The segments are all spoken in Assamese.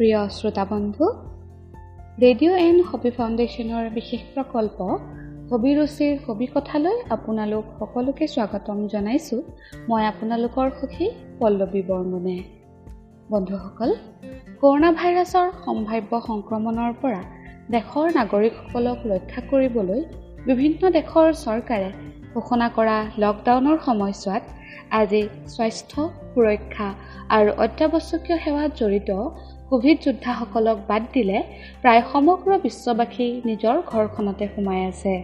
প্ৰিয় শ্ৰোতাবন্ধু ৰেডিঅ' এণ্ড হবি ফাউণ্ডেশ্যনৰ বিশেষ প্ৰকল্প হবি ৰুচিৰ হবি কথালৈ আপোনালোক সকলোকে স্বাগতম জনাইছোঁ। মই আপোনালোকৰ সুখী পল্লৱী বৰ্মনে। বন্ধুসকল কৰোণা ভাইৰাছৰ সম্ভাৱ্য সংক্ৰমণৰ পৰা দেশৰ নাগৰিকসকলক ৰক্ষা কৰিবলৈ বিভিন্ন দেশৰ চৰকাৰে ঘোষণা কৰা লকডাউনৰ সময়ছোৱাত আজি স্বাস্থ্য সুৰক্ষা আৰু অত্যাৱশ্যকীয় সেৱাত জড়িত কোভিড যোদ্ধাসকলক বাদ দিলে প্ৰায় সমগ্ৰ বিশ্ববাসী নিজৰ ঘৰখনতে সোমাই আছে।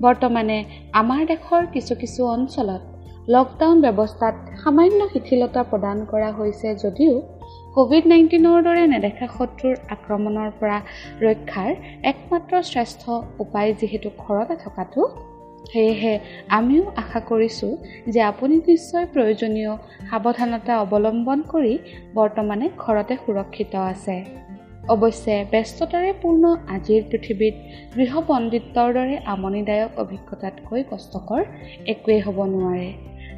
বৰ্তমানে আমাৰ দেশৰ কিছু কিছু অঞ্চলত লকডাউন ব্যৱস্থাত সামান্য শিথিলতা প্ৰদান কৰা হৈছে যদিও ক'ভিড নাইণ্টিনৰ দৰে নেদেখা শত্ৰুৰ আক্ৰমণৰ পৰা ৰক্ষাৰ একমাত্ৰ শ্ৰেষ্ঠ উপায় যিহেতু ঘৰতে থকাটো সেয়েহে আমিও আশা কৰিছোঁ যে আপুনি নিশ্চয় প্ৰয়োজনীয় সাৱধানতা অৱলম্বন কৰি বৰ্তমানে ঘৰতে সুৰক্ষিত আছে। অৱশ্যে ব্যস্ততাৰে পূৰ্ণ আজিৰ পৃথিৱীত গৃহপণ্ডিতৰ দৰে আমনিদায়ক অভিজ্ঞতাতকৈ কষ্টকৰ একোৱেই হ'ব নোৱাৰে।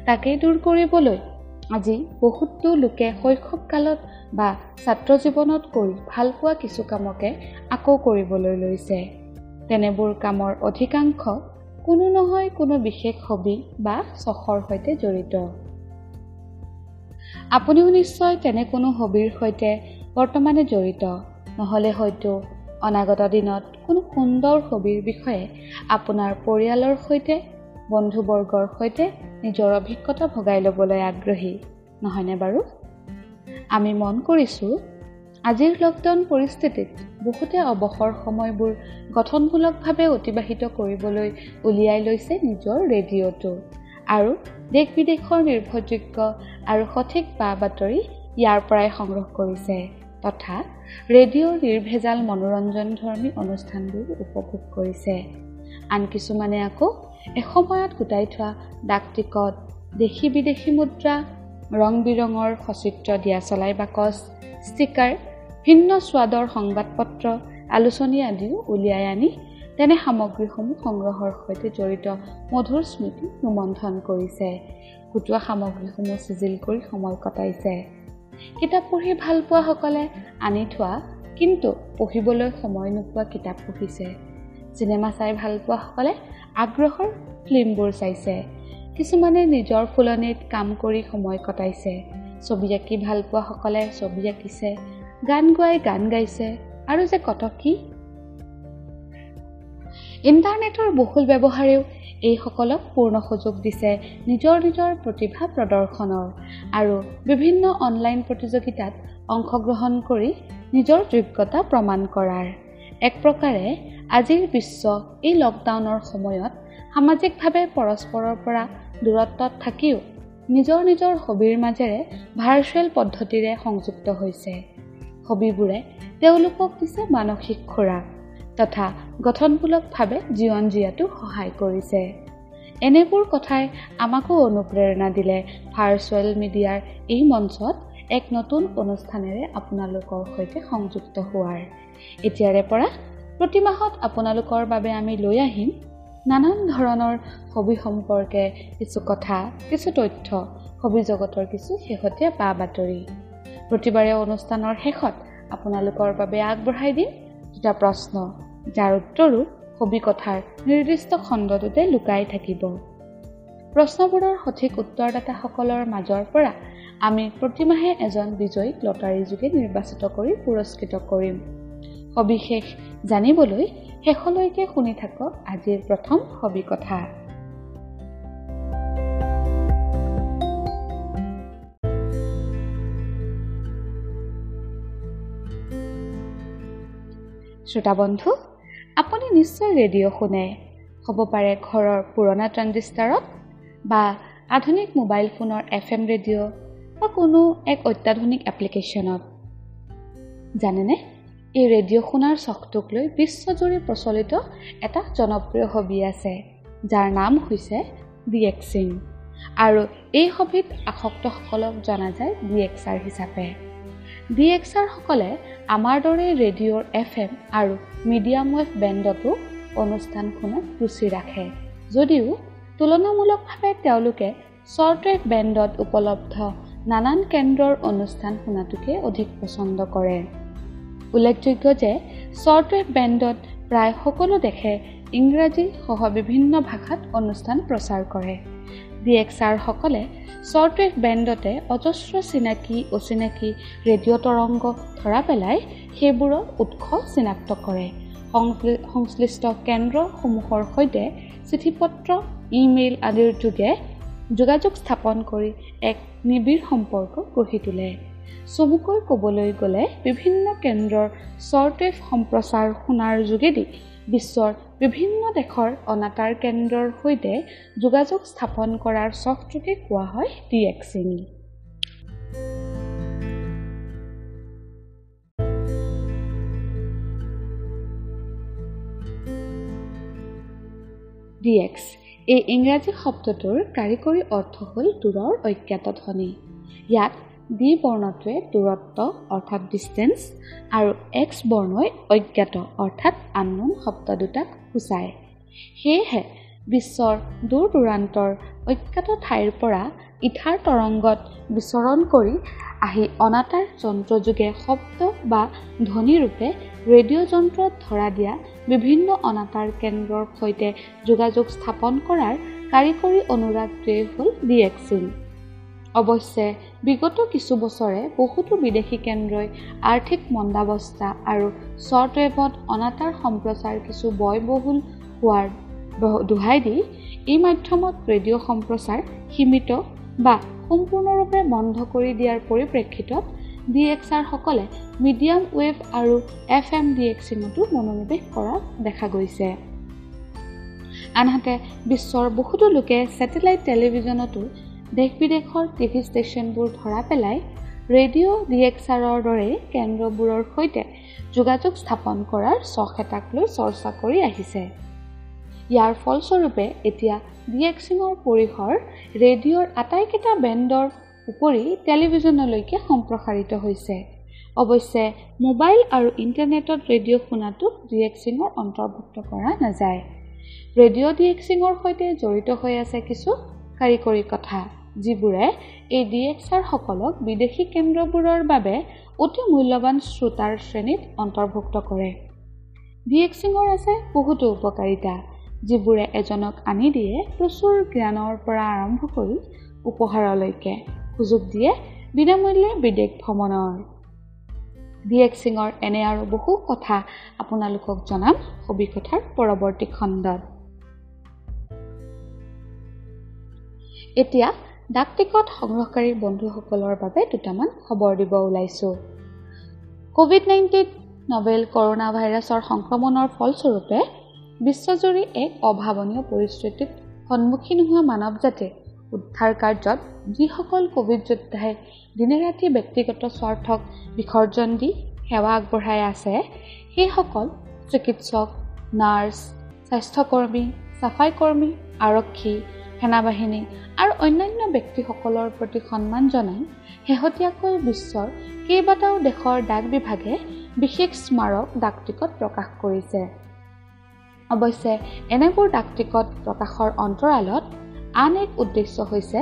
তাকেই দূৰ কৰিবলৈ আজি বহুতো লোকে শৈশৱকালত বা ছাত্ৰ জীৱনত কৰি ভালপোৱা কিছু কামকে আকৌ কৰিবলৈ লৈছে। তেনেবোৰ কামৰ অধিকাংশ কোনো নহয় কোনো বিশেষ হবি বা চখৰ সৈতে জড়িত। আপুনিও নিশ্চয় তেনে কোনো হবিৰ সৈতে বৰ্তমানে জড়িত নহ'লে হয়তো অনাগত দিনত কোনো সুন্দৰ হবিৰ বিষয়ে আপোনাৰ পৰিয়ালৰ সৈতে বন্ধুবৰ্গৰ সৈতে নিজৰ অভিজ্ঞতা ভগাই ল'বলৈ আগ্ৰহী নহয়নে বাৰু? আমি মন কৰিছোঁ আজিৰ লকডাউন পৰিস্থিতিত বহুতে অৱসৰ সময়বোৰ গঠনমূলকভাৱে অতিবাহিত কৰিবলৈ উলিয়াই লৈছে নিজৰ ৰেডিঅ'টো। আৰু দেশ বিদেশৰ নিৰ্ভৰযোগ্য আৰু সঠিক বা বাতৰি ইয়াৰ পৰাই সংগ্ৰহ কৰিছে তথা ৰেডিঅ'ৰ নিৰ্ভেজাল মনোৰঞ্জনধৰ্মী অনুষ্ঠানবোৰ উপভোগ কৰিছে। আন কিছুমানে আকৌ এসময়ত গোটাই থোৱা ডাক টিকট দেশী বিদেশী মুদ্ৰা ৰং বিৰঙৰ সচিত্ৰ দিয়া চলাই বাকচ ষ্টিকাৰ ভিন্ন সোৱাদৰ সংবাদ পত্ৰ আলোচনী আদিও উলিয়াই আনি তেনে সামগ্ৰীসমূহ সংগ্ৰহৰ সৈতে জড়িত মধুৰ স্মৃতি ৰোমন্থন কৰিছে। গোটোৱা সামগ্ৰীসমূহ চিজিল কৰি সময় কটাইছে। কিতাপ পঢ়ি ভাল পোৱাসকলে আনি থোৱা কিন্তু পঢ়িবলৈ সময় নোপোৱা কিতাপ পঢ়িছে। চিনেমা চাই ভাল পোৱাসকলে আগ্ৰহৰ ফিল্মবোৰ চাইছে। কিছুমানে নিজৰ ফুলনিত কাম কৰি সময় কটাইছে। ছবি আঁকি ভাল পোৱাসকলে ছবি আঁকিছে। গান গোৱাই গান গাইছে। আৰু যে কত কি? ইণ্টাৰনেটৰ বহুল ব্যৱহাৰেও এইসকলক পূৰ্ণ সুযোগ দিছে নিজৰ নিজৰ প্ৰতিভা প্ৰদৰ্শনৰ। আৰু বিভিন্ন অনলাইন প্ৰতিযোগিতাত অংশগ্ৰহণ কৰি নিজৰ যোগ্যতা প্ৰমাণ কৰাৰ। এক প্ৰকাৰে আজিৰ বিশ্ব এই লকডাউনৰ সময়ত সামাজিকভাৱে পৰস্পৰৰ পৰা দূৰত্বত থাকিও নিজৰ নিজৰ হবিৰ মাজেৰে ভাৰ্চুৱেল পদ্ধতিৰে সংযুক্ত হৈছে। হবিবোৰে তেওঁলোকক দিছে মানসিক খোৰাক তথা গঠনমূলকভাৱে জীৱন জীয়াতো সহায় কৰিছে। এনেবোৰ কথাই আমাকো অনুপ্ৰেৰণা দিলে। ভাৰ্চুৱেল মিডিয়াৰ এই মঞ্চত এক নতুন অনুষ্ঠানেৰে আপোনালোকৰ সৈতে সংযুক্ত হোৱাৰ। এতিয়াৰে পৰা প্ৰতি মাহত আপোনালোকৰ বাবে আমি লৈ আহিম নানান ধৰণৰ হবি সম্পৰ্কে কিছু কথা কিছু তথ্য হবি জগতৰ কিছু শেহতীয়া বা বাতৰি প্ৰতিবাৰে অনুষ্ঠানৰ শেষত আপোনালোকৰ বাবে আগবঢ়াই দিম দুটা প্ৰশ্ন যাৰ উত্তৰো হবি কথাৰ নিৰ্দিষ্ট খণ্ডটোতে লুকাই থাকিব। প্ৰশ্নবোৰৰ সঠিক উত্তৰদাতাসকলৰ মাজৰ পৰা আমি প্ৰতিমাহে এজন বিজয়ীক লটাৰী যোগে নিৰ্বাচিত কৰি পুৰস্কৃত কৰিম। সবিশেষ জানিবলৈ শেষলৈকে শুনি থাকক আজিৰ প্ৰথম হবি কথা শ্ৰোতাবন্ধু আপুনি নিশ্চয় ৰেডিঅ' শুনে। হ'ব পাৰে ঘৰৰ পুৰণা ট্ৰাঞ্জিষ্টাৰত বা আধুনিক মোবাইল ফোনৰ এফ এম ৰেডিঅ' বা কোনো এক অত্যাধুনিক এপ্লিকেশ্যনত। জানেনে? এই ৰেডিঅ' শুনাৰ চখটোক লৈ বিশ্বজুৰি প্ৰচলিত এটা জনপ্ৰিয় হবি আছে যাৰ নাম হৈছে ডি এক্সিং আৰু এই হবিত আসক্তসকলক জনা যায় ডি এক্সাৰ হিচাপে। ডি এক্সাৰসকলে আমাৰ দৰে ৰেডিঅ'ৰ এফ এম আৰু মিডিয়াম ৱেভ বেণ্ডতো অনুষ্ঠান শুনাত ৰুচি ৰাখে। যদিও তুলনামূলকভাৱে তেওঁলোকে শ্বৰ্ট ৱেভ বেণ্ডত উপলব্ধ নানান কেন্দ্ৰৰ অনুষ্ঠান শুনাটোকে অধিক পচন্দ কৰে। উল্লেখযোগ্য যে শ্বৰ্টৱেভ বেণ্ডত প্ৰায় সকলো দেশে ইংৰাজীসহ বিভিন্ন ভাষাত অনুষ্ঠান প্ৰচাৰ কৰে। ডি এক্স আৰসকলে শ্বৰ্টৱেভ বেণ্ডতে অজস্ৰ চিনাকি অচিনাকি ৰেডিঅ' তৰংগ ধৰা পেলাই সেইবোৰৰ উৎস চিনাক্ত কৰে। সংশ্লিষ্ট কেন্দ্ৰসমূহৰ সৈতে চিঠি পত্ৰ ইমেইল আদিৰ যোগে যোগাযোগ স্থাপন কৰি এক নিবিড় সম্পৰ্ক গঢ়ি তোলে। চমুকৈ ক'বলৈ গ'লে বিভিন্ন কেন্দ্ৰৰ শ্বৰ্টৱেভ সম্প্ৰচাৰ শুনাৰ যোগেদি বিশ্বৰ বিভিন্ন দেশৰ অনাতাঁৰ কেন্দ্ৰৰ সৈতে যোগাযোগ স্থাপন কৰাৰ চখটোকে কোৱা হয় ডি এক্সিং ডি এক্স এই ইংৰাজী শব্দটোৰ কাৰিকৰী অৰ্থ হ'ল দূৰৰ অজ্ঞাত ধ্বনি ইয়াত ডি বৰ্ণটোৱে দূৰত্ব অৰ্থাৎ ডিষ্টেঞ্চ আৰু এক্স বৰ্ণই অজ্ঞাত অৰ্থাৎ আননোন শব্দ দুটাক সূচায়। সেয়েহে বিশ্বৰ দূৰ দূৰান্তৰ অজ্ঞাত ঠাইৰ পৰা ইঠাৰ তৰংগত বিচৰণ কৰি আহি অনাতাঁৰ যন্ত্ৰযোগে শব্দ বা ধ্বনিৰূপে ৰেডিঅ' যন্ত্ৰত ধৰা দিয়া বিভিন্ন অনাতাঁৰ কেন্দ্ৰৰ সৈতে যোগাযোগ স্থাপন কৰাৰ কাৰিকৰী অনুৰাগটোৱেই হ'ল ডি এক্সিং অৱশ্যে বিগত কিছু বছৰে বহুতো বিদেশী কেন্দ্ৰই আৰ্থিক মন্দাৱস্থা আৰু শ্বৰ্টৱেভত অনাতাঁৰ সম্প্ৰচাৰ কিছু ব্যয়বহুল হোৱাৰ দোহাই দি এই মাধ্যমত ৰেডিঅ' সম্প্ৰচাৰ সীমিত বা সম্পূৰ্ণৰূপে বন্ধ কৰি দিয়াৰ পৰিপ্ৰেক্ষিতত ডি এক্স আৰসকলে মিডিয়াম ৱেভ আৰু এফ এম ডি এক্সিঙতো মনোনিৱেশ কৰা দেখা গৈছে। আনহাতে বিশ্বৰ বহুতো লোকে ছেটেলাইট টেলিভিছনতো দেশ বিদেশৰ টিভি ষ্টেচনবোৰ ধৰা পেলাই ৰেডিঅ' ডি এক্স আৰৰ দৰে কেন্দ্ৰবোৰৰ সৈতে যোগাযোগ স্থাপন কৰাৰ চখ এটাক লৈ চৰ্চা কৰি আহিছে। ইয়াৰ ফলস্বৰূপে এতিয়া ডি এক্সিঙৰ পৰিসৰ ৰেডিঅ'ৰ আটাইকেইটা বেণ্ডৰ উপৰি টেলিভিছনলৈকে সম্প্ৰসাৰিত হৈছে। অৱশ্যে মোবাইল আৰু ইণ্টাৰনেটত ৰেডিঅ' শুনাটোক ডি এক্সিঙৰ অন্তৰ্ভুক্ত কৰা নাযায়। ৰেডিঅ' ডি এক্সিঙৰ সৈতে জড়িত হৈ আছে কিছু কাৰিকৰী কথা। যিবোৰে এই ডি এক্সাৰসকলক বিদেশী কেন্দ্ৰবোৰৰ বাবে অতি মূল্যৱান শ্ৰোতাৰ শ্ৰেণীত অন্তৰ্ভুক্ত কৰে। ডি এক্সিঙৰ আছে বহুতো উপকাৰিতা যিবোৰে এজনক আনি দিয়ে প্ৰচুৰ জ্ঞানৰ পৰা আৰম্ভ কৰি উপহাৰলৈকে। সুযোগ দিয়ে বিনামূল্যে বিদেশ ভ্ৰমণৰ। ডি এক্সিঙৰ এনে আৰু বহু কথা আপোনালোকক জনাম সবিকথাৰ পৰৱৰ্তী খণ্ডত। এতিয়া ডাক টিকট সংগ্ৰহকাৰী বন্ধুসকলৰ বাবে দুটামান খবৰ দিব ওলাইছোঁ। ক'ভিড নাইণ্টিন নভেল কৰোণা ভাইৰাছৰ সংক্ৰমণৰ ফলস্বৰূপে বিশ্বজুৰি এক অভাৱনীয় পৰিস্থিতিত সন্মুখীন হোৱা মানৱ জাতিৰ উদ্ধাৰ কাৰ্যত যিসকল ক'ভিড যোদ্ধাই দিনে ৰাতি ব্যক্তিগত স্বাৰ্থক বিসৰ্জন দি সেৱা আগবঢ়াই আছে সেইসকল চিকিৎসক নাৰ্ছ স্বাস্থ্যকৰ্মী চাফাই কৰ্মী আৰক্ষী সেনাবাহিনী আৰু অন্যান্য ব্যক্তিসকলৰ প্ৰতি সন্মান জনাই শেহতীয়াকৈ বিশ্বৰ কেইবাটাও দেশৰ ডাক বিভাগে বিশেষ স্মাৰক ডাক টিকট প্ৰকাশ কৰিছে। অৱশ্যে এনেবোৰ ডাক টিকট প্ৰকাশৰ অন্তৰালত আন এক উদ্দেশ্য হৈছে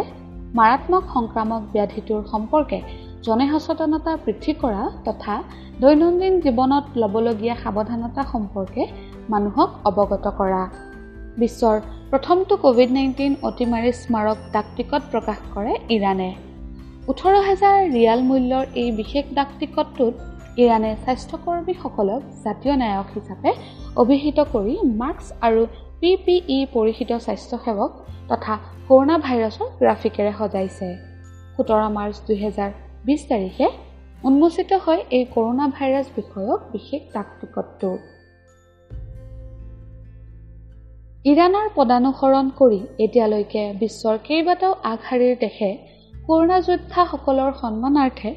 মাৰাত্মক সংক্ৰামক ব্যাধিটোৰ সম্পৰ্কে জনসচেতনতা বৃদ্ধি কৰা তথা দৈনন্দিন জীৱনত ল'বলগীয়া সাৱধানতা সম্পৰ্কে মানুহক অৱগত কৰা। বিশ্বৰ প্ৰথমটো ক'ভিড নাইণ্টিন অতিমাৰী স্মাৰক ডাক টিকট প্ৰকাশ কৰে ইৰাণে। ওঠৰ হাজাৰ ৰিয়াল মূল্যৰ এই বিশেষ ডাক টিকটটোত ইৰাণে স্বাস্থ্যকৰ্মীসকলক জাতীয় নায়ক হিচাপে অভিহিত কৰি মাস্ক আৰু পি পি ই পৰিহিত স্বাস্থ্যসেৱক তথা কৰোণা ভাইৰাছৰ গ্ৰাফিকেৰে সজাইছে। সোতৰ মাৰ্চ দুহেজাৰ বিছ তাৰিখে উন্মোচিত হয় এই কৰোণা ভাইৰাছ বিষয়ক বিশেষ ডাক টিকটটো ইৰাণৰ পদানুসৰণ কৰি এতিয়ালৈকে বিশ্বৰ কেইবাটাও আগশাৰীৰ দেশে কৰোণা যোদ্ধাসকলৰ সন্মানাৰ্থে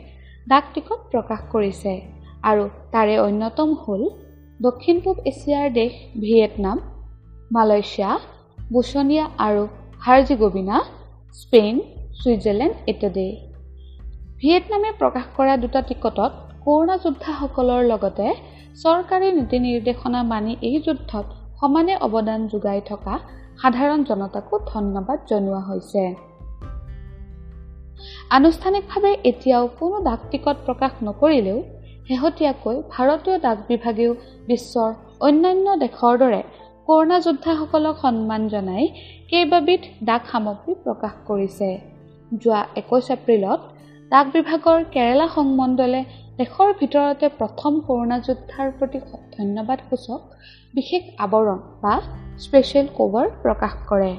ডাক টিকট প্ৰকাশ কৰিছে আৰু তাৰে অন্যতম হ'ল দক্ষিণ পূব এছিয়াৰ দেশ ভিয়েটনাম মালয়েছিয়া বুচনিয়া আৰু হাৰ্জিগোবিনা স্পেইন ছুইজাৰলেণ্ড ইত্যাদি। ভিয়েটনামে প্ৰকাশ কৰা দুটা টিকটত কৰোণা যোদ্ধাসকলৰ লগতে চৰকাৰী নীতি নিৰ্দেশনা মানি এই যুদ্ধত সমানে অৱদান যোগাই থকা সাধাৰণ জনতাকো ধন্যবাদ জনোৱা হৈছে। আনুষ্ঠানিকভাৱে এতিয়াও কোনো ডাক টিকট প্ৰকাশ নকৰিলেও শেহতীয়াকৈ ভাৰতীয় ডাক বিভাগেও বিশ্বৰ অন্যান্য দেশৰ দৰে কৰোণা যোদ্ধাসকলক সন্মান জনাই কেইবাবিধ ডাক সামগ্ৰী প্ৰকাশ কৰিছে। যোৱা একৈছ এপ্ৰিলত ডাক বিভাগৰ কেৰালা সংমণ্ডলে দেশৰ ভিতৰতে প্ৰথম কৰোণা যোদ্ধাৰ প্ৰতি ধন্যবাদসূচক বিশেষ আৱৰণ বা স্পেচিয়েল কভাৰ প্ৰকাশ কৰে।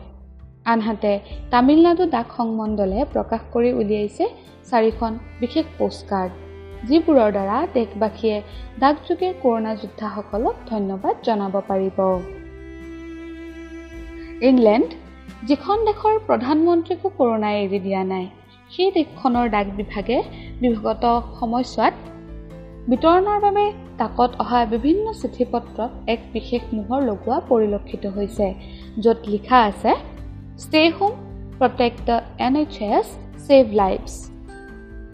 আনহাতে তামিলনাডু ডাক সংমণ্ডলে প্ৰকাশ কৰি উলিয়াইছে চাৰিখন বিশেষ পোষ্টকাৰ্ড যিবোৰৰ দ্বাৰা দেশবাসীয়ে ডাকযোগে কৰোণা যোদ্ধাসকলক ধন্যবাদ জনাব পাৰিব। ইংলেণ্ড যিখন দেশৰ প্ৰধানমন্ত্ৰীকো কৰোণাই এৰি দিয়া নাই সেই দেশখনৰ ডাক বিভাগে বিগত সময়ছোৱাত বিতৰণৰ বাবে ডাকত অহা বিভিন্ন চিঠি পত্ৰত এক বিশেষ মোহৰ লগোৱা পৰিলক্ষিত হৈছে য'ত লিখা আছে stay home protect the N H S save lives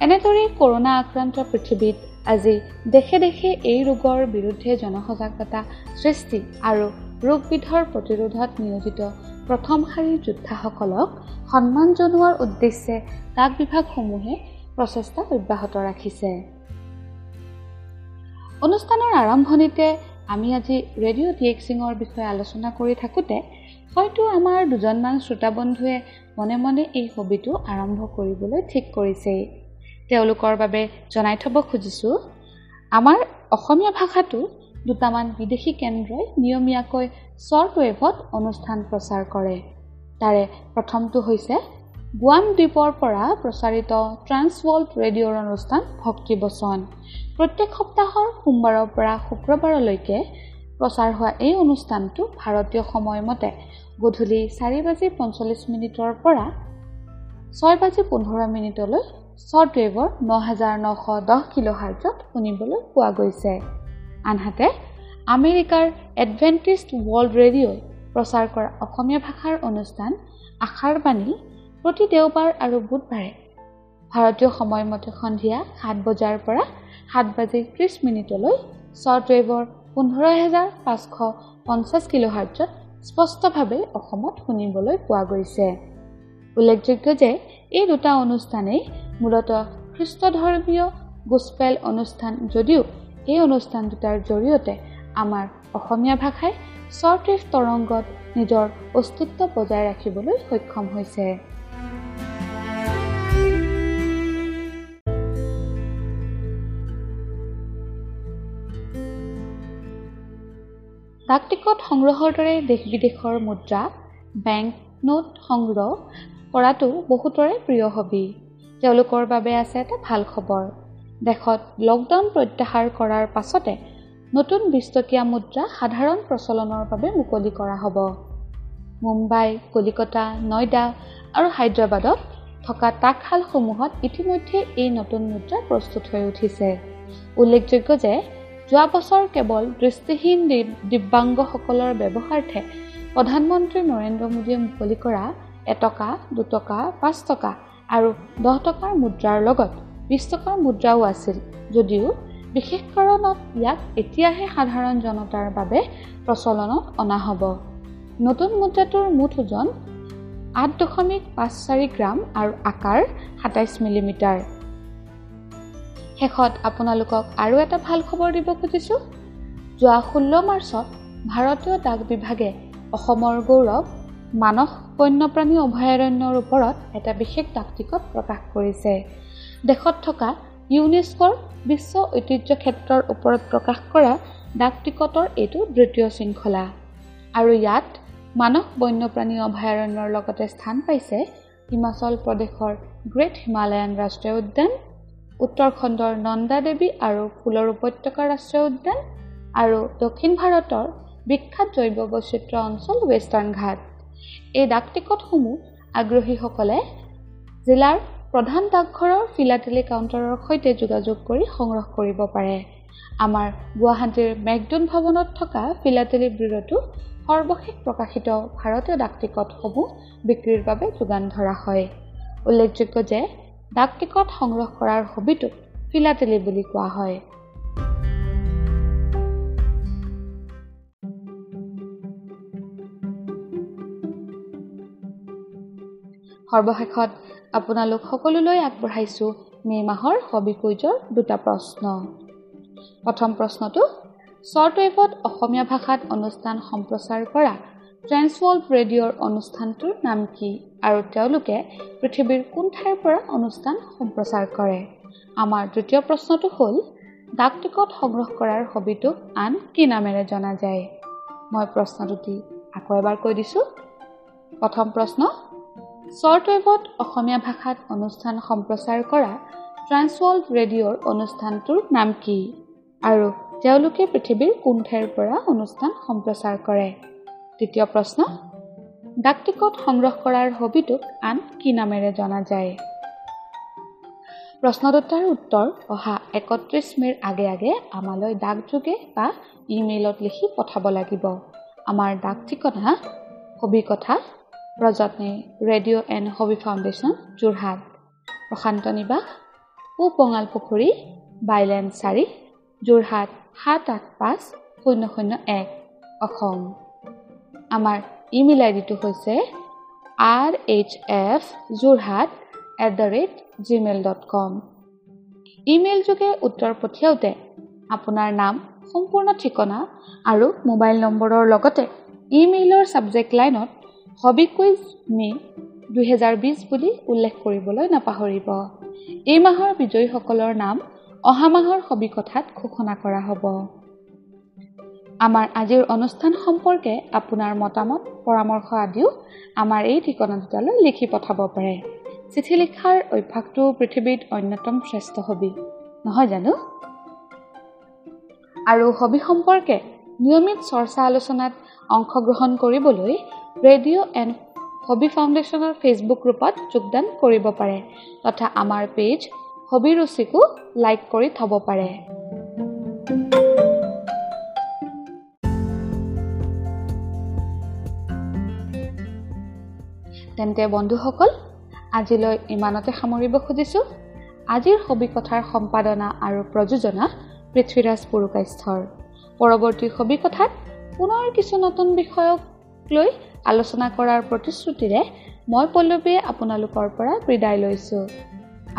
এনেদৰেই কৰোণা আক্ৰান্ত পৃথিৱীত আজি দেশে দেশে এই ৰোগৰ বিৰুদ্ধে জনসজাগতা সৃষ্টি আৰু ৰোগবিধৰ প্ৰতিৰোধত নিয়োজিত প্ৰথম শাৰীৰ যোদ্ধাসকলক সন্মান জনোৱাৰ উদ্দেশ্যে ডাক বিভাগসমূহে প্ৰচেষ্টা অব্যাহত ৰাখিছে। অনুষ্ঠানৰ আৰম্ভণিতে আমি আজি ৰেডিঅ' ডিএক্সিঙৰ বিষয়ে আলোচনা কৰি থাকোঁতে হয়তো আমাৰ দুজনমান শ্ৰোতাবন্ধুৱে মনে মনে এই হবিটো আৰম্ভ কৰিবলৈ ঠিক কৰিছেই। তেওঁলোকৰ বাবে জনাই থ'ব খুজিছোঁ আমাৰ অসমীয়া ভাষাটো দুটামান বিদেশী কেন্দ্ৰই নিয়মীয়াকৈ শ্বৰ্ট ৱেভত অনুষ্ঠান প্ৰচাৰ কৰে। তাৰে প্ৰথমটো হৈছে গুৱাম দ্বীপৰ পৰা প্ৰচাৰিত ট্ৰান্স ৱৰ্ল্ড ৰেডিঅ'ৰ অনুষ্ঠান ভক্তি বচন। প্ৰত্যেক সপ্তাহৰ সোমবাৰৰ পৰা শুক্ৰবাৰলৈকে প্ৰচাৰ হোৱা এই অনুষ্ঠানটো ভাৰতীয় সময়মতে গধূলি চাৰি বাজি পঞ্চল্লিছ মিনিটৰ পৰা ছয় বাজি পোন্ধৰ মিনিটলৈ শ্বৰ্ট ৱেভৰ ন হাজাৰ নশ দহ কিলো হাৰ্জত শুনিবলৈ পোৱা গৈছে। আনহাতে আমেৰিকাৰ এডভেণ্টিষ্ট ৱৰ্ল্ড ৰেডিঅ'ই প্ৰচাৰ কৰা অসমীয়া ভাষাৰ অনুষ্ঠান আশাৰ বাণী প্ৰতি দেওবাৰ আৰু বুধবাৰে। ভাৰতীয় সময়মতে সন্ধিয়া সাত বজাৰ পৰা সাত বাজি ত্ৰিছ মিনিটলৈ শ্বৰ্ট ৱেভৰ পোন্ধৰ হেজাৰ পাঁচশ পঞ্চাছ কিলো হাৰ্জত স্পষ্টভাৱে অসমত শুনিবলৈ পোৱা গৈছে। উল্লেখযোগ্য যে এই দুটা অনুষ্ঠানেই মূলতঃ খ্ৰীষ্টধৰ্মীয় গোচপেল অনুষ্ঠান যদিও এই অনুষ্ঠান দুটাৰ জৰিয়তে আমাৰ অসমীয়া ভাষাই শ্বৰ্ট তৰংগত নিজৰ অস্তিত্ব বজাই ৰাখিবলৈ সক্ষম হৈছে। ডাক টিকট সংগ্ৰহৰ দৰে দেশ বিদেশৰ মুদ্ৰা বেংক নোট সংগ্ৰহ কৰাটো বহুতৰে প্ৰিয় হবি। তেওঁলোকৰ বাবে আছে এটা ভাল খবৰ। দেশত লকডাউন প্ৰত্যাহাৰ কৰাৰ পাছতে নতুন বিশটকীয়া মুদ্ৰা সাধাৰণ প্ৰচলনৰ বাবে মুকলি কৰা হ'ব। মুম্বাই কলিকতা নয়ডা আৰু হায়দৰাবাদত থকা তাঁতশালসমূহত ইতিমধ্যে এই নতুন মুদ্ৰা প্ৰস্তুত হৈ উঠিছে। উল্লেখযোগ্য যে যোৱা বছৰ কেৱল দৃষ্টিহীন দিব্যাংগসকলৰ ব্যৱহাৰহে প্ৰধানমন্ত্ৰী নৰেন্দ্ৰ মোদীয়ে মুকলি কৰা এটকা দুটকা পাঁচ টকা আৰু দহ টকাৰ মুদ্ৰাৰ লগত বিছ টকাৰ মুদ্ৰাও আছিল যদিও বিশেষ কাৰণত ইয়াক এতিয়াহে সাধাৰণ জনতাৰ বাবে প্ৰচলনত অনা হ'ব। নতুন মুদ্ৰাটোৰ মুঠ ওজন আঠ দশমিক পাঁচ চাৰি গ্ৰাম আৰু আকাৰ সাতাইছ মিলিমিটাৰ। শেষত আপোনালোকক আৰু এটা ভাল খবৰ দিব খুজিছোঁ। যোৱা ষোল্ল মাৰ্চত ভাৰতীয় ডাক বিভাগে অসমৰ গৌৰৱ মানস বন্যপ্ৰাণী অভয়াৰণ্যৰ ওপৰত এটা বিশেষ ডাক টিকট প্ৰকাশ কৰিছে। দেশত থকা ইউনেস্ক'ৰ বিশ্ব ঐতিহ্য ক্ষেত্ৰৰ ওপৰত প্ৰকাশ কৰা ডাক টিকটৰ এইটো দ্বিতীয় শৃংখলা। আৰু ইয়াত মানস বন্যপ্ৰাণী অভয়াৰণ্যৰ লগতে স্থান পাইছে হিমাচল প্ৰদেশৰ গ্ৰেট হিমালয়ান ৰাষ্ট্ৰীয় উদ্যান উত্তৰখণ্ডৰ নন্দা দেৱী আৰু ফুলৰ উপত্যকা ৰাষ্ট্ৰীয় উদ্যান আৰু দক্ষিণ ভাৰতৰ বিখ্যাত জৈৱ বৈচিত্ৰ অঞ্চল ৱেষ্টাৰ্ণ ঘাট। এই ডাক টিকটসমূহ আগ্ৰহীসকলে জিলাৰ প্ৰধান ডাকঘৰৰ ফিলাটেলি কাউণ্টাৰৰ সৈতে যোগাযোগ কৰি সংগ্ৰহ কৰিব পাৰে। আমাৰ গুৱাহাটীৰ মেকডুন ভৱনত থকা ফিলাটেলি ব্যুৰতো সৰ্বশেষ প্ৰকাশিত ভাৰতীয় ডাক টিকটসমূহ বিক্ৰীৰ বাবে যোগান ধৰা হয়। উল্লেখযোগ্য যে ডাক টিকট সংগ্ৰহ কৰাৰ হবিটোক ফিলাটেলি বুলি কোৱা হয়। সৰ্বশেষত আপোনালোক সকলোলৈ আগবঢ়াইছোঁ। মে' মাহৰ হবি কুইজৰ দুটা প্ৰশ্ন। প্ৰথম প্ৰশ্নটো শ্বৰ্ট ৱেভত অসমীয়া ভাষাত অনুষ্ঠান সম্প্ৰচাৰ কৰা ট্ৰেন্সৱৰ্ল্ড ৰেডিঅ'ৰ অনুষ্ঠানটোৰ নাম কি? আৰু তেওঁলোকে পৃথিৱীৰ কোন ঠাইৰ পৰা অনুষ্ঠান সম্প্ৰচাৰ কৰে? আমাৰ দ্বিতীয় প্ৰশ্নটো হ'ল ডাক টিকট সংগ্ৰহ কৰাৰ হবিটোক আন কি নামেৰে জনা যায়? মই প্ৰশ্ন দুটি আকৌ এবাৰ কৈ দিছোঁ? প্ৰথম প্ৰশ্ন শ্বৰ্ট ৱেভত অসমীয়া ভাষাত অনুষ্ঠান সম্প্ৰচাৰ কৰা ট্ৰান্সৱৰ্ল্ড ৰেডিঅ'ৰ অনুষ্ঠানটোৰ নাম কি? আৰু তেওঁলোকে পৃথিৱীৰ কোন ঠাইৰ পৰা অনুষ্ঠান সম্প্ৰচাৰ কৰে? দ্বিতীয় প্ৰশ্ন ডাক টিকট সংগ্ৰহ কৰাৰ হবিটোক আন কি নামেৰে জনা যায়? প্ৰশ্ন দুটাৰ উত্তৰ অহা একত্ৰিছ মে'ৰ আগে আগে আমালৈ ডাকযোগে বা ইমেইলত লিখি পঠাব লাগিব। আমাৰ ডাক ঠিকনা hobby প্ৰযত্নে radio' and hobby foundation Jorhat. Prashanta Niwas পু বঙাল পুখুৰী বাইলেণ্ড চাৰি যোৰহাট সাত আঠ পাঁচ শূন্য শূন্য এক অসম। আমাৰ ইমেইল আই ডিটো হৈছে R H F Jorhat at the rate Gmail dot com. Email যোগে উত্তৰ পঠিয়াওঁতে আপোনাৰ নাম সম্পূৰ্ণ ঠিকনা আৰু মোবাইল নম্বৰৰ লগতে ইমেইলৰ ছাবজেক্ট লাইনত হবি কুইজ মে দুহেজাৰ বিছ বুলি উল্লেখ কৰিবলৈ নাপাহৰিব। এই মাহৰ বিজয়ীসকলৰ নাম অহা মাহৰ হবি কথাত ঘোষণা কৰা হ'ব। আমাৰ আজিৰ অনুষ্ঠান সম্পৰ্কে আপোনাৰ মতামত পৰামৰ্শ আদিও আমাৰ এই ঠিকনা দুটালৈ লিখি পঠাব পাৰে। চিঠি লিখাৰ অভ্যাসটো পৃথিৱীত অন্যতম শ্ৰেষ্ঠ হবি নহয় জানো? আৰু হবি সম্পৰ্কে নিয়মিত চৰ্চা আলোচনাত অংশগ্ৰহণ কৰিবলৈ ৰেডিঅ' এণ্ড হবি ফাউণ্ডেশ্যনৰ ফেচবুক গ্ৰুপত যোগদান কৰিব পাৰে তথা আমাৰ পেজ হবি ৰুচিকো লাইক কৰি থ'ব পাৰে। তেন্তে বন্ধুসকল আজিলৈ ইমানতে সামৰিব খুজিছোঁ। আজিৰ হবি কথাৰ সম্পাদনা আৰু প্ৰযোজনা পৃথ্বীৰাজ পুৰুকাস্থৰ পৰৱৰ্তী হবি কথাত পুনৰ কিছু নতুন বিষয়ক লৈ আলোচনা কৰাৰ প্ৰতিশ্ৰুতিৰে মই পল্লৱীয়ে আপোনালোকৰ পৰা বিদায় লৈছোঁ।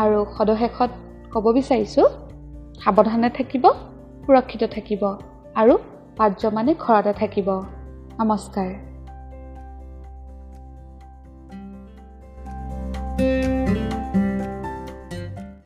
আৰু সদশেষত ক'ব বিচাৰিছোঁ সাৱধানে থাকিব সুৰক্ষিত থাকিব আৰু পাৰ্যমানে ঘৰতে থাকিব। নমস্কাৰ।